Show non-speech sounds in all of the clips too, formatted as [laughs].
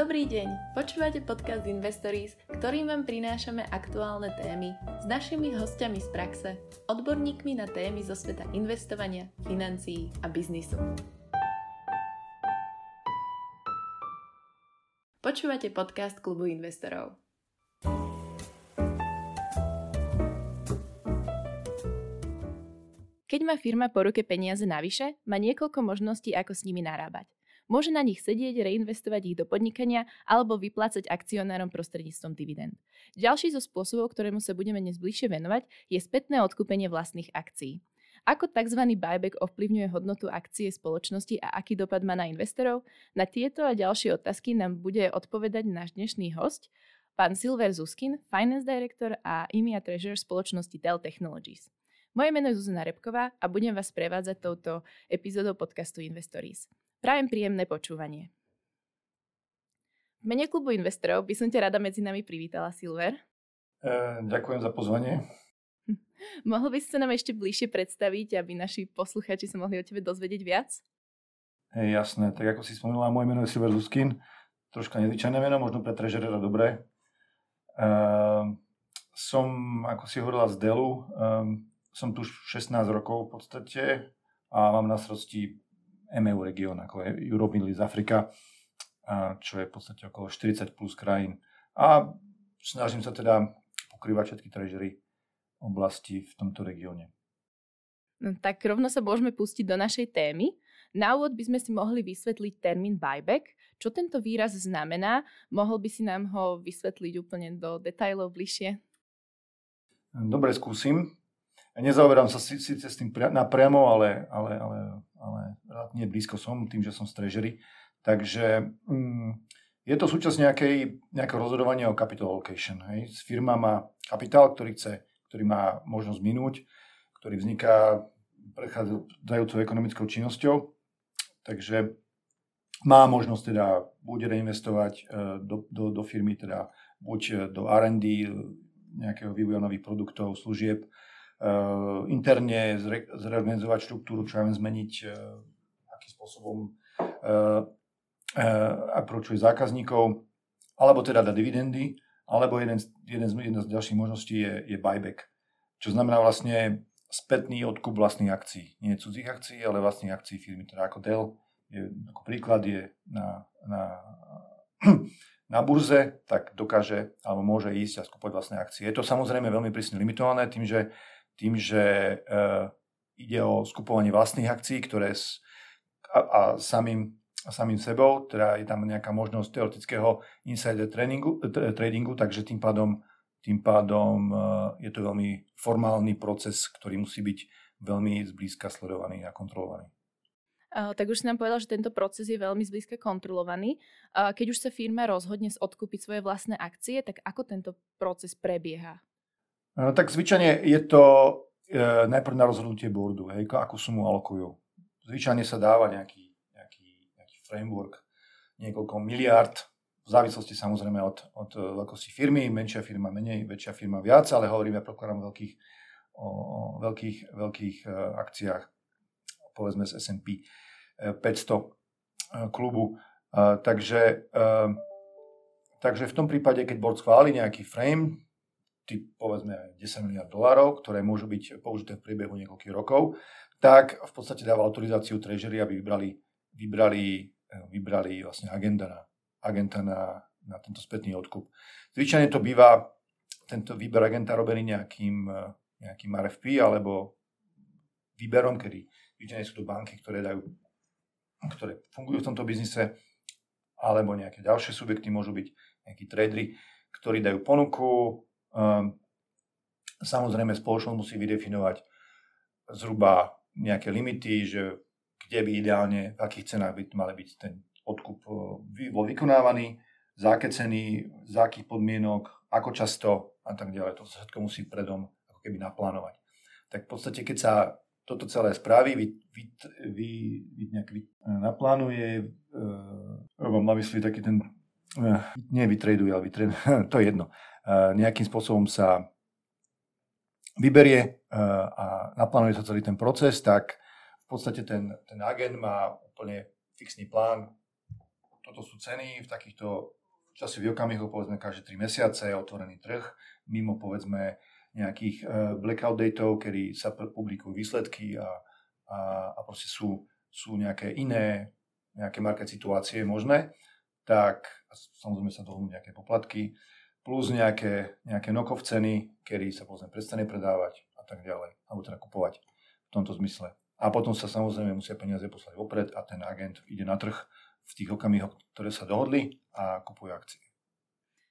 Dobrý deň, počúvate podcast Investories, ktorým vám prinášame aktuálne témy s našimi hostiami z praxe, odborníkmi na témy zo sveta investovania, financií a biznisu. Počúvate podcast Klubu investorov. Keď má firma po ruke peniaze navyše, má niekoľko možností, ako s nimi narábať. Môže na nich sedieť, reinvestovať ich do podnikania alebo vyplácať akcionárom prostredníctvom dividend. Ďalší zo spôsobov, ktorému sa budeme dnes bližšie venovať, je spätné odkúpenie vlastných akcií. Ako tzv. buyback ovplyvňuje hodnotu akcie spoločnosti a aký dopad má na investorov? Na tieto a ďalšie otázky nám bude odpovedať náš dnešný host, pán Silver Zuskin, Finance Director a EMEA Treasurer spoločnosti Dell Technologies. Moje meno je Zuzana Repková a budem vás prevádzať touto epizódou podcastu Investories. Prajem príjemné počúvanie. V mene klubu investorov by som ťa rada medzi nami privítala, Silver. E, ďakujem za pozvanie. [laughs] Mohol by si sa nám ešte bližšie predstaviť, aby naši posluchači sa mohli o tebe dozvedieť viac? E, jasné, tak ako si spomínala, moje meno je Silver Luskin. Troška nezvyčajné meno, možno pre trežerera dobré. E, som, ako si hovorila, z Delu. E, som tu 16 rokov v podstate a mám na srosti EMEU región, ako je Europe, Middle East, Afrika, čo je v podstate okolo 40 plus krajín. A snažím sa teda pokrývať všetky trežery oblasti v tomto regióne. No, tak rovno sa môžeme pustiť do našej témy. Na úvod by sme si mohli vysvetliť termín buyback. Čo tento výraz znamená? Mohol by si nám ho vysvetliť úplne do detajlov bližšie? Dobre, skúsim. Nezaoberám sa síce s tým napriamo, ale, ale, ale, ale nie blízko som tým, že som z treasury. Takže mm, je to súčasť nejakej, nejakého rozhodovania o capital allocation. Hej. Firma má kapitál, ktorý chce, ktorý má možnosť minúť, ktorý vzniká prechádzajúcou ekonomickou činnosťou. Takže má možnosť teda buď reinvestovať e, do, do, do firmy, teda buď do R&D, nejakého vývoja nových produktov, služieb, interne zre, zreorganizovať štruktúru, čo viem zmeniť, uh, akým spôsobom uh, approachuje zákazníkov, alebo teda dá dividendy, alebo jeden, jeden z, jedna z ďalších možností je, je buyback, čo znamená vlastne spätný odkup vlastných akcií. Nie cudzích akcií, ale vlastných akcií firmy. Teda ako Dell, je, ako príklad je na, na, [clears throat] na burze, tak dokáže alebo môže ísť a skupovať vlastné akcie. Je to samozrejme veľmi prísne limitované tým, že tým, že uh, ide o skupovanie vlastných akcií, ktoré s, a, a samým, a samým sebou, teda je tam nejaká možnosť teoretického insider tradingu, tradingu takže tým pádom, tým pádom uh, je to veľmi formálny proces, ktorý musí byť veľmi zblízka sledovaný a kontrolovaný. Uh, tak už si nám povedal, že tento proces je veľmi zblízka kontrolovaný. Uh, keď už sa firma rozhodne odkúpiť svoje vlastné akcie, tak ako tento proces prebieha? No, tak zvyčajne je to e, najprv na rozhodnutie boardu, hej, akú sumu alokujú. Zvyčajne sa dáva nejaký, nejaký, nejaký framework, niekoľko miliard, v závislosti samozrejme od, od veľkosti firmy, menšia firma menej, väčšia firma viac, ale hovoríme predpokladám o veľkých, o veľkých, veľkých e, akciách, povedzme z S&P 500 e, klubu. Takže, takže v tom prípade, keď board schváli nejaký frame, typ povedzme 10 miliard dolárov, ktoré môžu byť použité v priebehu niekoľkých rokov, tak v podstate dáva autorizáciu treasury, aby vybrali, vybrali, eh, vybrali vlastne agenta na, agenta na, na tento spätný odkup. Zvyčajne to býva tento výber agenta robený nejakým, eh, nejakým RFP alebo výberom, kedy zvyčajne sú to banky, ktoré dajú ktoré fungujú v tomto biznise, alebo nejaké ďalšie subjekty môžu byť nejakí tradery, ktorí dajú ponuku, samozrejme, spoločnosť musí vydefinovať zhruba nejaké limity, že kde by ideálne, v akých cenách by mali byť ten odkup e, bol vykonávaný, za aké ceny, za akých podmienok, ako často a tak ďalej. To sa všetko musí predom ako keby naplánovať. Tak v podstate, keď sa toto celé spraví, vy, vy, vy, vy nejak vy, naplánuje, e, mám na mysli taký ten, e, nie vytraduje, ale vytraduje, [laughs] to je jedno. Eh, nejakým spôsobom sa vyberie eh, a naplánuje sa celý ten proces, tak v podstate ten, ten agent má úplne fixný plán, toto sú ceny v takýchto časových okamihoch, povedzme každé 3 mesiace, otvorený trh, mimo povedzme nejakých uh, blackout datov, kedy sa publikujú výsledky a, a, a proste sú, sú nejaké iné, nejaké market situácie možné, tak samozrejme sa dohodnú nejaké poplatky, plus nejaké, nejaké knock-off ceny, kedy sa povedzme prestane predávať a tak ďalej, alebo teda kupovať v tomto zmysle. A potom sa samozrejme musia peniaze poslať vopred a ten agent ide na trh v tých okamihoch, ktoré sa dohodli a kupuje akcie.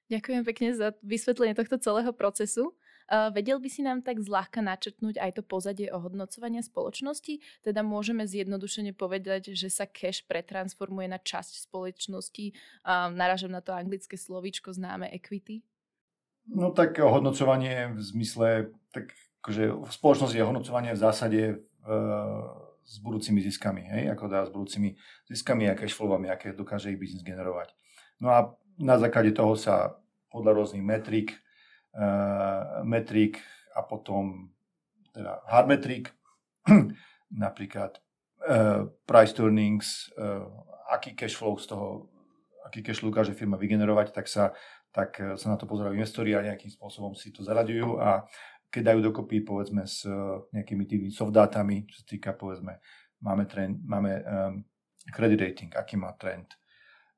Ďakujem pekne za vysvetlenie tohto celého procesu. Vedel by si nám tak zľahka načrtnúť aj to pozadie ohodnocovania spoločnosti? Teda môžeme zjednodušene povedať, že sa cash pretransformuje na časť spoločnosti. Naražam na to anglické slovíčko známe equity. No tak ohodnocovanie v zmysle, tak akože spoločnosť je ohodnocovanie v zásade uh, s budúcimi ziskami, hej? ako dá s budúcimi ziskami a cashflowami, aké dokáže ich biznis generovať. No a na základe toho sa podľa rôznych metrik metrik a potom teda hard metric, [clears throat] napríklad uh, price earnings, uh, aký cash flow z toho, aký cash flow dokáže firma vygenerovať, tak sa, tak sa na to pozerajú investori a nejakým spôsobom si to zaraďujú a keď dajú dokopy povedzme s nejakými tými soft dátami, čo sa týka povedzme, máme, trend, máme um, credit rating, aký má trend,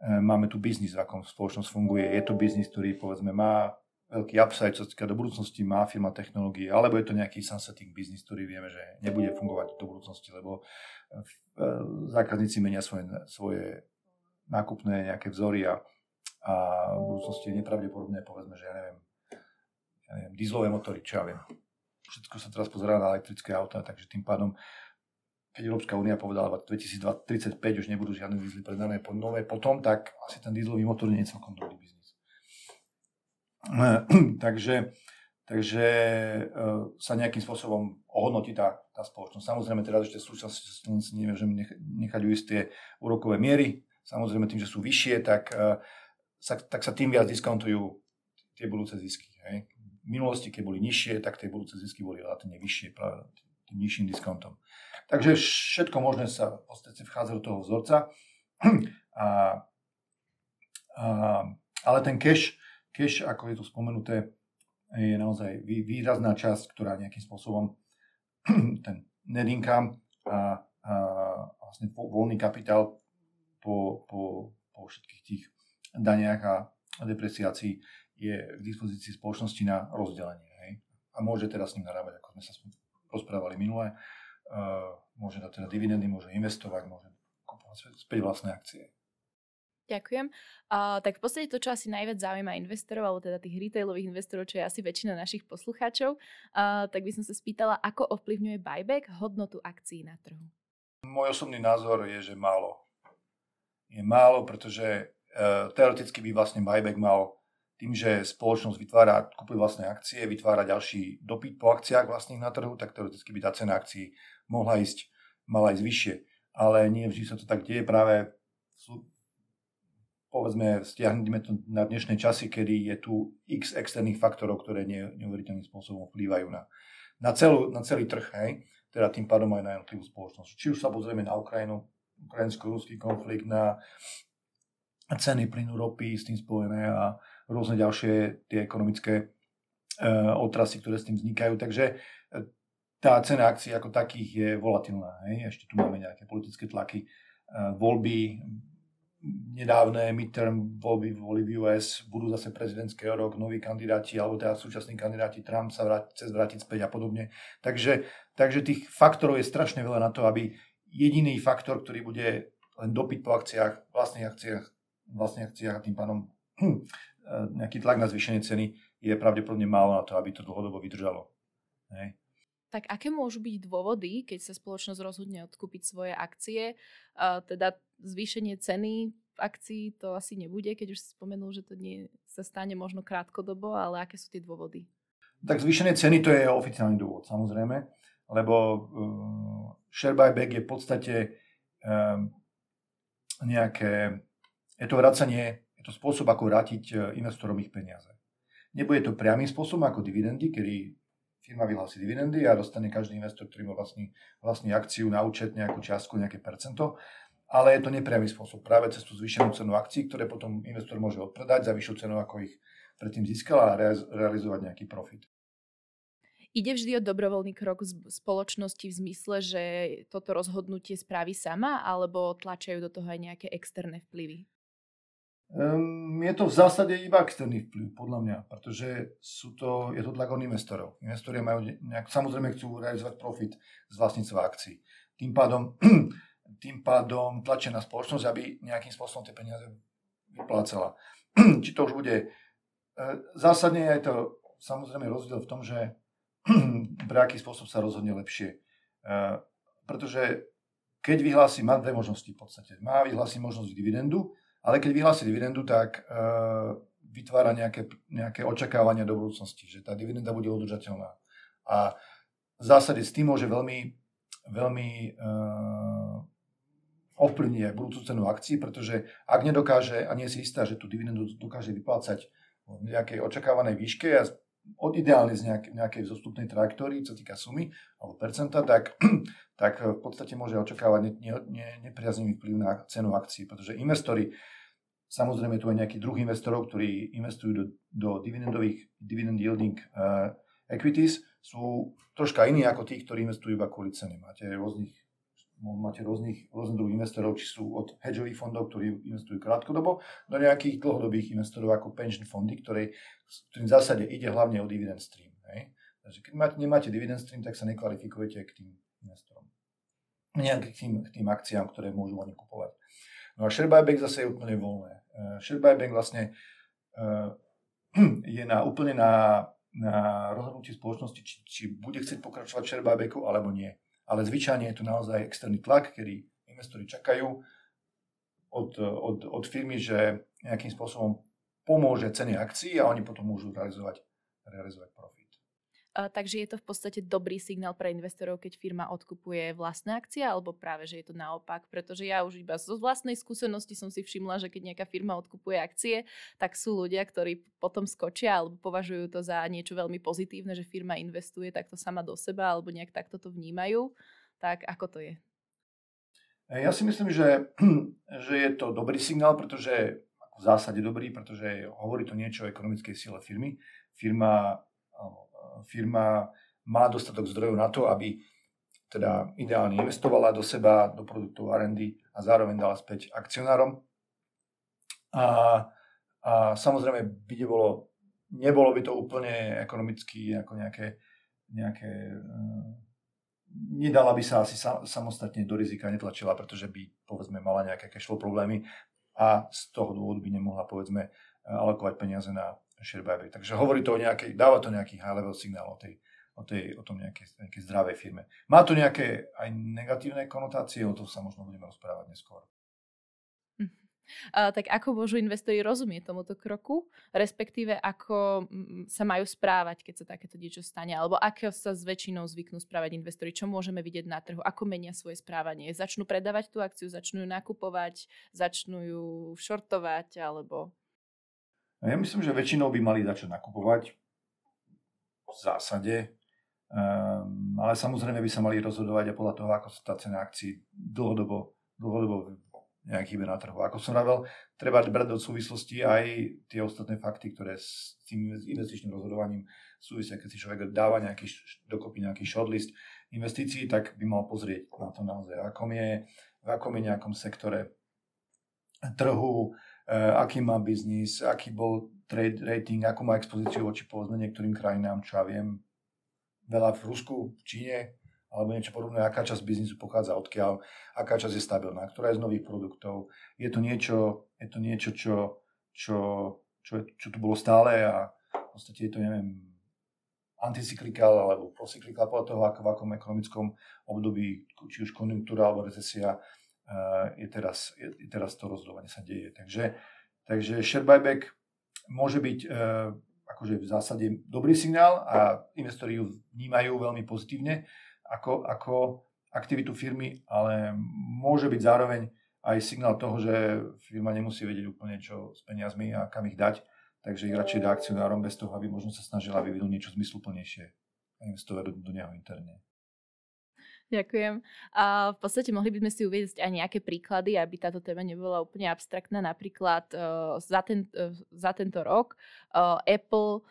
máme tu biznis, v akom spoločnosť funguje, je to biznis, ktorý povedzme má veľký upside, čo týka do budúcnosti, má firma technológie, alebo je to nejaký sunsetting business, ktorý vieme, že nebude fungovať do budúcnosti, lebo e, zákazníci menia svoje, svoje nákupné nejaké vzory a, a v budúcnosti je nepravdepodobné, povedzme, že ja neviem, ja neviem, dieselové motory, čo ja viem. Všetko sa teraz pozerá na elektrické autá, takže tým pádom keď Európska únia povedala, že 2035 už nebudú žiadne diesely predané nové potom, tak asi ten dieselový motor nie je celkom dobrý biznis. [clears throat] takže, takže e, sa nejakým spôsobom ohodnotí tá, tá spoločnosť. Samozrejme teraz ešte súčasne neviem, nechať uísť tie úrokové miery. Samozrejme tým, že sú vyššie, tak e, sa, tak sa tým viac diskontujú tie budúce zisky. Hej. V minulosti, keď boli nižšie, tak tie budúce zisky boli relatívne vyššie práve tým nižším diskontom. Takže všetko možné sa v podstate vchádza do toho vzorca. [clears throat] A, a, ale ten cash, Cash, ako je tu spomenuté, je naozaj výrazná časť, ktorá nejakým spôsobom [clears throat] ten net income a, a vlastne voľný kapitál po, po, po všetkých tých daniach a depresiácii je k dispozícii spoločnosti na rozdelenie. Hej? A môže teda s ním narábať, ako sme sa rozprávali minule. Uh, môže dať teda dividendy, môže investovať, môže kupovať späť vlastné akcie. Ďakujem. Uh, tak v podstate to, čo asi najviac zaujíma investorov, alebo teda tých retailových investorov, čo je asi väčšina našich poslucháčov, uh, tak by som sa spýtala, ako ovplyvňuje buyback hodnotu akcií na trhu. Môj osobný názor je, že málo. Je málo, pretože uh, teoreticky by vlastne buyback mal tým, že spoločnosť vytvára, kupuje vlastné akcie, vytvára ďalší dopyt po akciách vlastných na trhu, tak teoreticky by tá cena akcií mohla ísť, mala ísť vyššie. Ale nie vždy sa to tak deje práve povedzme, stiahneme to na dnešné časy, kedy je tu x externých faktorov, ktoré neuveriteľným spôsobom vplývajú na, na, celú, na celý trh, hej? teda tým pádom aj na jednotlivú spoločnosť. Či už sa pozrieme na Ukrajinu, ukrajinsko-ruský konflikt, na ceny plynu ropy s tým spojené a rôzne ďalšie tie ekonomické uh, otrasy, ktoré s tým vznikajú. Takže uh, tá cena akcií ako takých je volatilná. Hej? Ešte tu máme nejaké politické tlaky, uh, voľby, nedávne midterm voľby boli v US, budú zase prezidentské rok, noví kandidáti, alebo teda súčasní kandidáti, Trump sa vráti, cez vrátiť späť a podobne. Takže, takže tých faktorov je strašne veľa na to, aby jediný faktor, ktorý bude len dopyt po akciách, vlastných akciách, vlastných akciách a tým pádom hm, nejaký tlak na zvýšenie ceny je pravdepodobne málo na to, aby to dlhodobo vydržalo. Hej. Tak aké môžu byť dôvody, keď sa spoločnosť rozhodne odkúpiť svoje akcie? Uh, teda zvýšenie ceny v akcii to asi nebude, keď už si spomenul, že to nie sa stane možno krátkodobo, ale aké sú tie dôvody? Tak zvýšenie ceny to je oficiálny dôvod, samozrejme, lebo uh, share buyback je v podstate um, nejaké, je to vracanie, je to spôsob, ako vrátiť investorom ich peniaze. Nebude to priamým spôsobom ako dividendy, kedy firma vyhlási dividendy a dostane každý investor, ktorý má vlastní, vlastní akciu na účet nejakú čiastku, nejaké percento, ale je to nepriamy spôsob práve cez tú zvýšenú cenu akcií, ktoré potom investor môže odpredať za vyššiu cenu, ako ich predtým získal a realizovať nejaký profit. Ide vždy o dobrovoľný krok z spoločnosti v zmysle, že toto rozhodnutie spraví sama, alebo tlačajú do toho aj nejaké externé vplyvy? Um, je to v zásade iba externý vplyv, podľa mňa, pretože sú to, je to tlak od investorov. Investori majú nejak, samozrejme chcú realizovať profit z vlastníctva akcií. Tým pádom, tým pádom tlačia na spoločnosť, aby nejakým spôsobom tie peniaze vyplácala. [clears throat] Či to už bude... E, zásadne je to samozrejme rozdiel v tom, že [clears throat] pre aký spôsob sa rozhodne lepšie. Uh, pretože keď vyhlási, má dve možnosti v podstate. Má vyhlásiť možnosť dividendu, ale keď vyhlási dividendu, tak uh, vytvára nejaké, nejaké očakávania do budúcnosti, že tá dividenda bude udržateľná. A v zásade s tým môže veľmi, veľmi ovplyvniť aj budúcu cenu akcií, pretože ak nedokáže a nie si istá, že tú dividendu dokáže vyplácať v nejakej očakávanej výške a od ideálne z nejak, nejakej zostupnej trajektórii, čo týka sumy alebo percenta, tak, [clears throat] tak v podstate môže očakávať ne, ne, vplyv na cenu akcií, pretože investori, samozrejme tu aj nejaký druh investorov, ktorí investujú do, do dividendových, dividend yielding uh, equities, sú troška iní ako tí, ktorí investujú iba kvôli cene. Máte rôznych máte rôznych, rôznych druhých investorov, či sú od hedžových fondov, ktorí investujú krátkodobo, do nejakých dlhodobých investorov ako pension fondy, ktoré, ktorým v zásade ide hlavne o dividend stream. Hej? Takže keď máte, nemáte dividend stream, tak sa nekvalifikujete k tým investorom. Nejak k tým, k tým akciám, ktoré môžu oni kupovať. No a share buyback zase je úplne voľné. Uh, share buyback vlastne uh, [clears throat] je na, úplne na, na rozhodnutí spoločnosti, či, či bude chcieť pokračovať share buybacku alebo nie ale zvyčajne je tu naozaj externý tlak, kedy investori čakajú od, od, od firmy, že nejakým spôsobom pomôže ceny akcií a oni potom môžu realizovať, realizovať profit. Takže je to v podstate dobrý signál pre investorov, keď firma odkupuje vlastné akcie, alebo práve, že je to naopak, pretože ja už iba zo vlastnej skúsenosti som si všimla, že keď nejaká firma odkupuje akcie, tak sú ľudia, ktorí potom skočia alebo považujú to za niečo veľmi pozitívne, že firma investuje takto sama do seba alebo nejak takto to vnímajú. Tak ako to je? Ja si myslím, že, [clears throat] že je to dobrý signál, pretože v zásade dobrý, pretože hovorí to niečo o ekonomickej sile firmy. Firma firma má dostatok zdrojov na to, aby teda ideálne investovala do seba, do produktov R&D a zároveň dala späť akcionárom. A, a samozrejme by nebolo, nebolo by to úplne ekonomicky ako nejaké, nejaké uh, nedala by sa asi sa, samostatne do rizika, netlačila, pretože by povedzme mala nejaké cashflow problémy a z toho dôvodu by nemohla povedzme alokovať peniaze na share. Takže hovorí to o nejakej, dáva to nejaký high level signál o, tej, o, tej, o tom nejakej, nejakej zdravej firme. Má to nejaké aj negatívne konotácie, o tom sa možno budeme rozprávať neskôr. Uh, tak ako môžu investori rozumieť tomuto kroku, respektíve ako sa majú správať, keď sa takéto niečo stane, alebo ako sa s väčšinou zvyknú správať investori, čo môžeme vidieť na trhu, ako menia svoje správanie. Začnú predávať tú akciu, začnú ju nakupovať, začnú ju shortovať, alebo ja myslím, že väčšinou by mali začať nakupovať v zásade, um, ale samozrejme by sa mali rozhodovať aj podľa toho, ako sa tá cena akcií dlhodobo, dlhodobo nejak hýbe na trhu. Ako som vravel, treba brať do súvislosti aj tie ostatné fakty, ktoré s tým investičným rozhodovaním súvisia. Keď si človek dáva nejaký, dokopy nejaký shortlist investícií, tak by mal pozrieť na to naozaj, akom je, v akom je nejakom sektore trhu, aký má biznis, aký bol trade rating, akú má expozíciu voči povedzme niektorým krajinám, čo ja viem, veľa v Rusku, v Číne, alebo niečo podobné, aká časť biznisu pochádza odkiaľ, aká časť je stabilná, ktorá je z nových produktov. Je to niečo, je to niečo čo, čo, čo, čo tu bolo stále a v podstate je to, neviem, anticyklikál alebo procyklikál podľa toho, ako v akom ekonomickom období, či už konjunktúra alebo recesia je teraz, je teraz to rozhodovanie sa deje. Takže, takže share buyback môže byť e, akože v zásade dobrý signál a investori ju vnímajú veľmi pozitívne ako, ako aktivitu firmy, ale môže byť zároveň aj signál toho, že firma nemusí vedieť úplne čo s peniazmi a kam ich dať, takže ich radšej dá akcionárom bez toho, aby možno sa snažila vyvinúť niečo zmysluplnejšie a investovať do, do neho interne. Ďakujem. A v podstate mohli by sme si uvieť aj nejaké príklady, aby táto téma nebola úplne abstraktná. Napríklad uh, za, ten, uh, za tento rok uh, Apple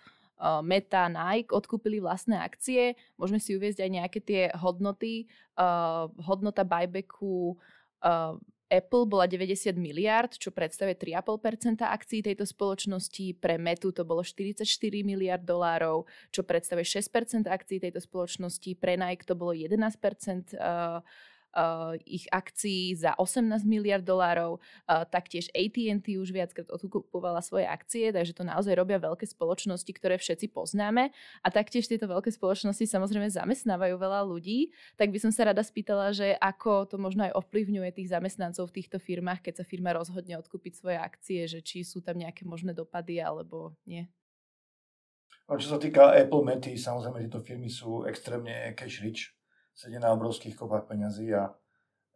Meta, Nike odkúpili vlastné akcie. Môžeme si uviezť aj nejaké tie hodnoty. Uh, hodnota buybacku uh, Apple bola 90 miliard, čo predstavuje 3,5% akcií tejto spoločnosti. Pre Metu to bolo 44 miliard dolárov, čo predstavuje 6% akcií tejto spoločnosti. Pre Nike to bolo 11% uh, ich akcií za 18 miliard dolárov. Uh, taktiež AT&T už viackrát odkupovala svoje akcie, takže to naozaj robia veľké spoločnosti, ktoré všetci poznáme. A taktiež tieto veľké spoločnosti samozrejme zamestnávajú veľa ľudí. Tak by som sa rada spýtala, že ako to možno aj ovplyvňuje tých zamestnancov v týchto firmách, keď sa firma rozhodne odkúpiť svoje akcie, že či sú tam nejaké možné dopady alebo nie. No, čo sa týka Apple, Mety, samozrejme tieto firmy sú extrémne cash rich sedia na obrovských kopách peňazí a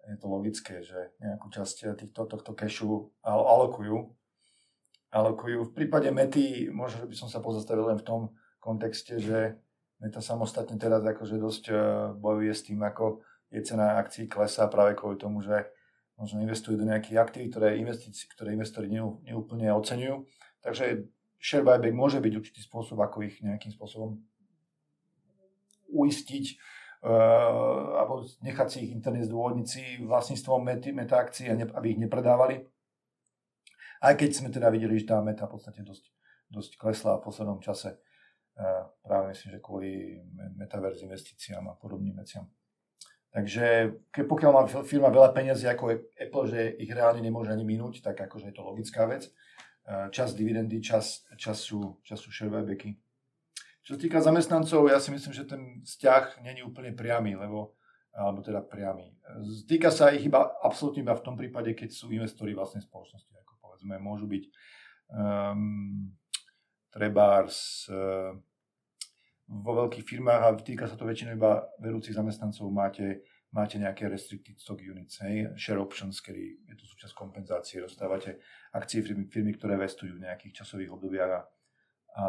je to logické, že nejakú časť týchto, tohto cachu alokujú. alokujú. V prípade Mety, možno by som sa pozastavil len v tom kontexte, že Meta samostatne teraz akože dosť e, bojuje s tým, ako je cena akcií klesá práve kvôli tomu, že možno investujú do nejakých aktív, ktoré, investíci, ktoré investori neúplne oceňujú. Takže share buyback môže byť určitý spôsob, ako ich nejakým spôsobom uistiť, alebo nechať si ich interne zdôvodniť si vlastníctvom mety, akcií, aby ich nepredávali. Aj keď sme teda videli, že tá meta v podstate dosť, dosť klesla v poslednom čase. Uh, práve myslím, že kvôli metaverz investíciám a podobným veciam. Takže keď pokiaľ má firma veľa peniazí ako Apple, že ich reálne nemôže ani minúť, tak akože je to logická vec. Uh, čas dividendy, čas, čas, sú, čas sú share buybacky čo týka zamestnancov, ja si myslím, že ten vzťah není úplne priamy, lebo, alebo teda priamy. Týka sa ich iba absolútne iba v tom prípade, keď sú investori vlastnej spoločnosti, ako povedzme, môžu byť um, trebárs uh, vo veľkých firmách a týka sa to väčšinou iba vedúcich zamestnancov, máte, máte nejaké restricted stock units, hej, share options, kedy je to súčasť kompenzácie, dostávate akcie firmy, firmy ktoré vestujú v nejakých časových obdobiach a, a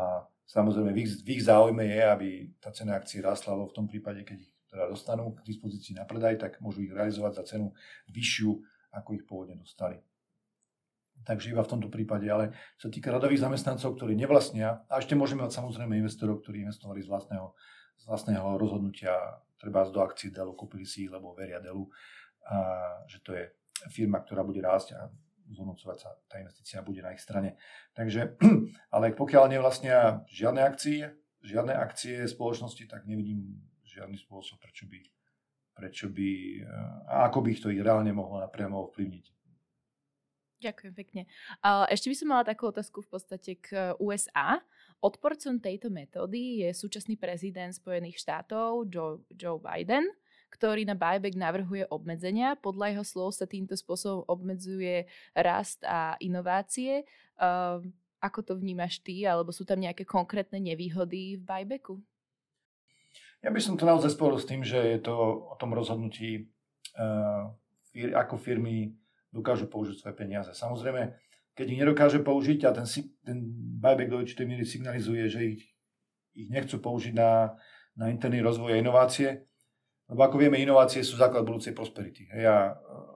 Samozrejme, v ich, v ich záujme je, aby tá cena akcií rastla, lebo v tom prípade, keď ich teda dostanú k dispozícii na predaj, tak môžu ich realizovať za cenu vyššiu, ako ich pôvodne dostali. Takže iba v tomto prípade, ale čo sa týka radových zamestnancov, ktorí nevlastnia, a ešte môžeme mať samozrejme investorov, ktorí investovali z vlastného, z vlastného rozhodnutia, treba do akcií Delu, kúpili si ich, lebo veria Delu, a že to je firma, ktorá bude rásť a zhodnocovať sa tá investícia bude na ich strane. Takže, [clears throat] ale pokiaľ nevlastnia žiadne akcie, žiadne akcie spoločnosti, tak nevidím žiadny spôsob, prečo by, prečo by a ako by ich to ich reálne mohlo napriamo ovplyvniť. Ďakujem pekne. Ešte by som mala takú otázku v podstate k USA. Odporcom tejto metódy je súčasný prezident Spojených štátov Joe, Joe Biden ktorý na buyback navrhuje obmedzenia. Podľa jeho slov sa týmto spôsobom obmedzuje rast a inovácie. Uh, ako to vnímaš ty, alebo sú tam nejaké konkrétne nevýhody v buybacku? Ja by som to naozaj spojil s tým, že je to o tom rozhodnutí, fir- ako firmy dokážu použiť svoje peniaze. Samozrejme, keď ich nedokáže použiť a ten, ten buyback do určitej miery signalizuje, že ich, ich nechcú použiť na, na interný rozvoj a inovácie, lebo ako vieme, inovácie sú základ budúcej prosperity. Hej, a e,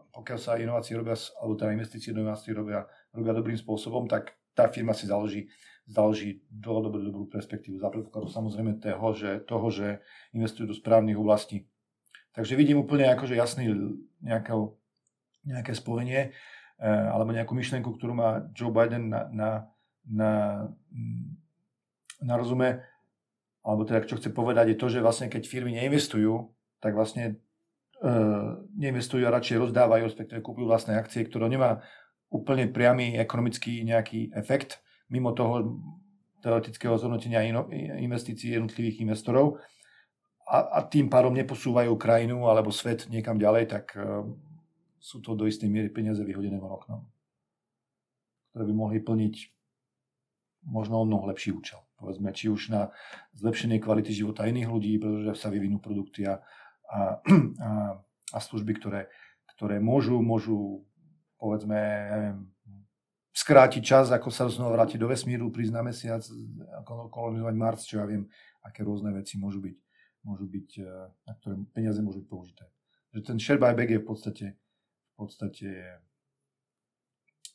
pokiaľ sa inovácie robia, alebo teda investície do inovácií robia, robia dobrým spôsobom, tak tá firma si založí, založí dlhodobú dobrú perspektívu. Za predpokladu samozrejme toho že, toho, že investujú do správnych oblastí. Takže vidím úplne akože jasný nejaké, nejaké spojenie e, alebo nejakú myšlienku, ktorú má Joe Biden na, na, na, na rozume, alebo teda čo chce povedať je to, že vlastne keď firmy neinvestujú tak vlastne e, neinvestujú a radšej rozdávajú, respektíve kúpujú vlastné akcie, ktoré nemá úplne priamy ekonomický nejaký efekt mimo toho teoretického zhodnotenia investícií jednotlivých investorov a, a tým pádom neposúvajú krajinu alebo svet niekam ďalej, tak e, sú to do istej miery peniaze vyhodené von oknom, ktoré by mohli plniť možno o mnoho lepší účel. Povedzme, či už na zlepšenie kvality života iných ľudí, pretože sa vyvinú produkty a, a, [clears throat] a, a služby, ktoré, ktoré môžu, môžu povedzme, ja neviem, skrátiť čas, ako sa znova vrátiť do vesmíru, prísť na mesiac, kolonizovať Mars, čo ja viem, aké rôzne veci môžu byť, môžu byť, e, na ktoré peniaze môžu byť použité. Že ten share buyback je v podstate, v podstate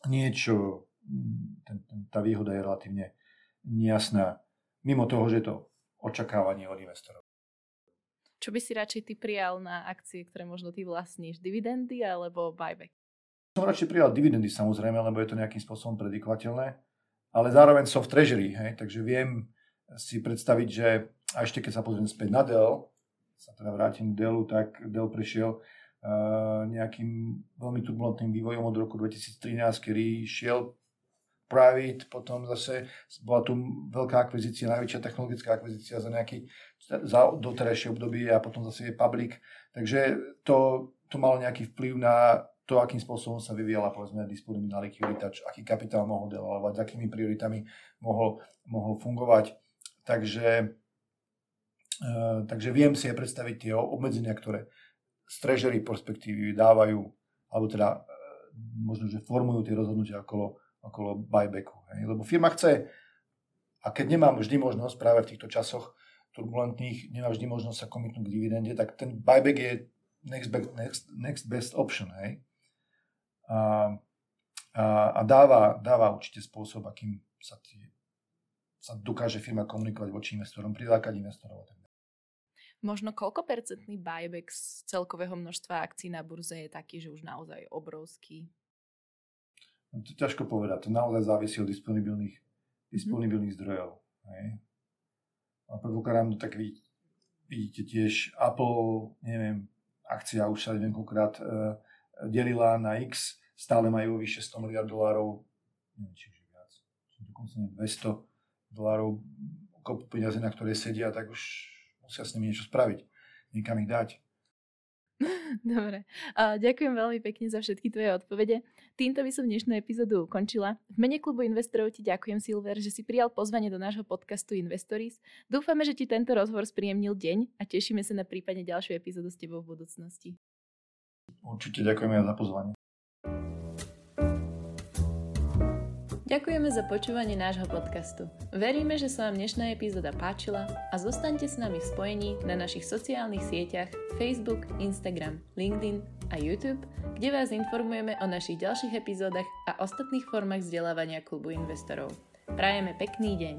niečo, ten, ten, tá výhoda je relatívne nejasná, mimo toho, že je to očakávanie od investorov. Čo by si radšej ty prijal na akcie, ktoré možno ty vlastníš? Dividendy alebo buyback? Som radšej prijal dividendy samozrejme, lebo je to nejakým spôsobom predikovateľné, ale zároveň som v treasury, hej, takže viem si predstaviť, že a ešte keď sa pozriem späť na Dell, sa teda vrátim k Dellu, tak Dell prešiel uh, nejakým veľmi turbulentným vývojom od roku 2013, kedy šiel private, potom zase bola tu veľká akvizícia, najväčšia technologická akvizícia za nejaký za doterajšie obdobie a potom zase je public. Takže to, to malo nejaký vplyv na to, akým spôsobom sa vyvíjala povedzme disponibilná likvidita, aký kapitál mohol devalovať, s akými prioritami mohol, mohol fungovať. Takže, uh, takže viem si aj predstaviť tie obmedzenia, ktoré z treasury perspektívy dávajú, alebo teda uh, možno, že formujú tie rozhodnutia okolo, okolo buybacku. Hej? Lebo firma chce, a keď nemám vždy možnosť práve v týchto časoch turbulentných, nemá vždy možnosť sa komitnúť k dividende, tak ten buyback je next best, next, next best option. Hej? A, a, a dáva, dáva určite spôsob, akým sa, tie, sa dokáže firma komunikovať voči investorom, prilákať investorov. Možno koľko percentný buyback z celkového množstva akcií na burze je taký, že už naozaj obrovský? No, to ťažko povedať. To naozaj závisí od disponibilných, disponibilných mm. zdrojov. Hej. A predpokladám, no tak vy, vidíte tiež Apple, neviem, akcia už sa neviem koľkokrát e, delila na X, stále majú vyše 100 miliard dolárov, neviem, či už viac, dokonca 200 dolárov kopu peniazy, na ktoré sedia, tak už musia s nimi niečo spraviť, niekam ich dať. Dobre. Uh, ďakujem veľmi pekne za všetky tvoje odpovede. Týmto by som dnešnú epizódu ukončila. V mene klubu investorov ti ďakujem, Silver, že si prijal pozvanie do nášho podcastu Investories. Dúfame, že ti tento rozhovor spríjemnil deň a tešíme sa na prípadne ďalšiu epizódu s tebou v budúcnosti. Určite ďakujeme aj za pozvanie. Ďakujeme za počúvanie nášho podcastu. Veríme, že sa vám dnešná epizóda páčila a zostaňte s nami v spojení na našich sociálnych sieťach Facebook, Instagram, LinkedIn a YouTube, kde vás informujeme o našich ďalších epizódach a ostatných formách vzdelávania klubu investorov. Prajeme pekný deň.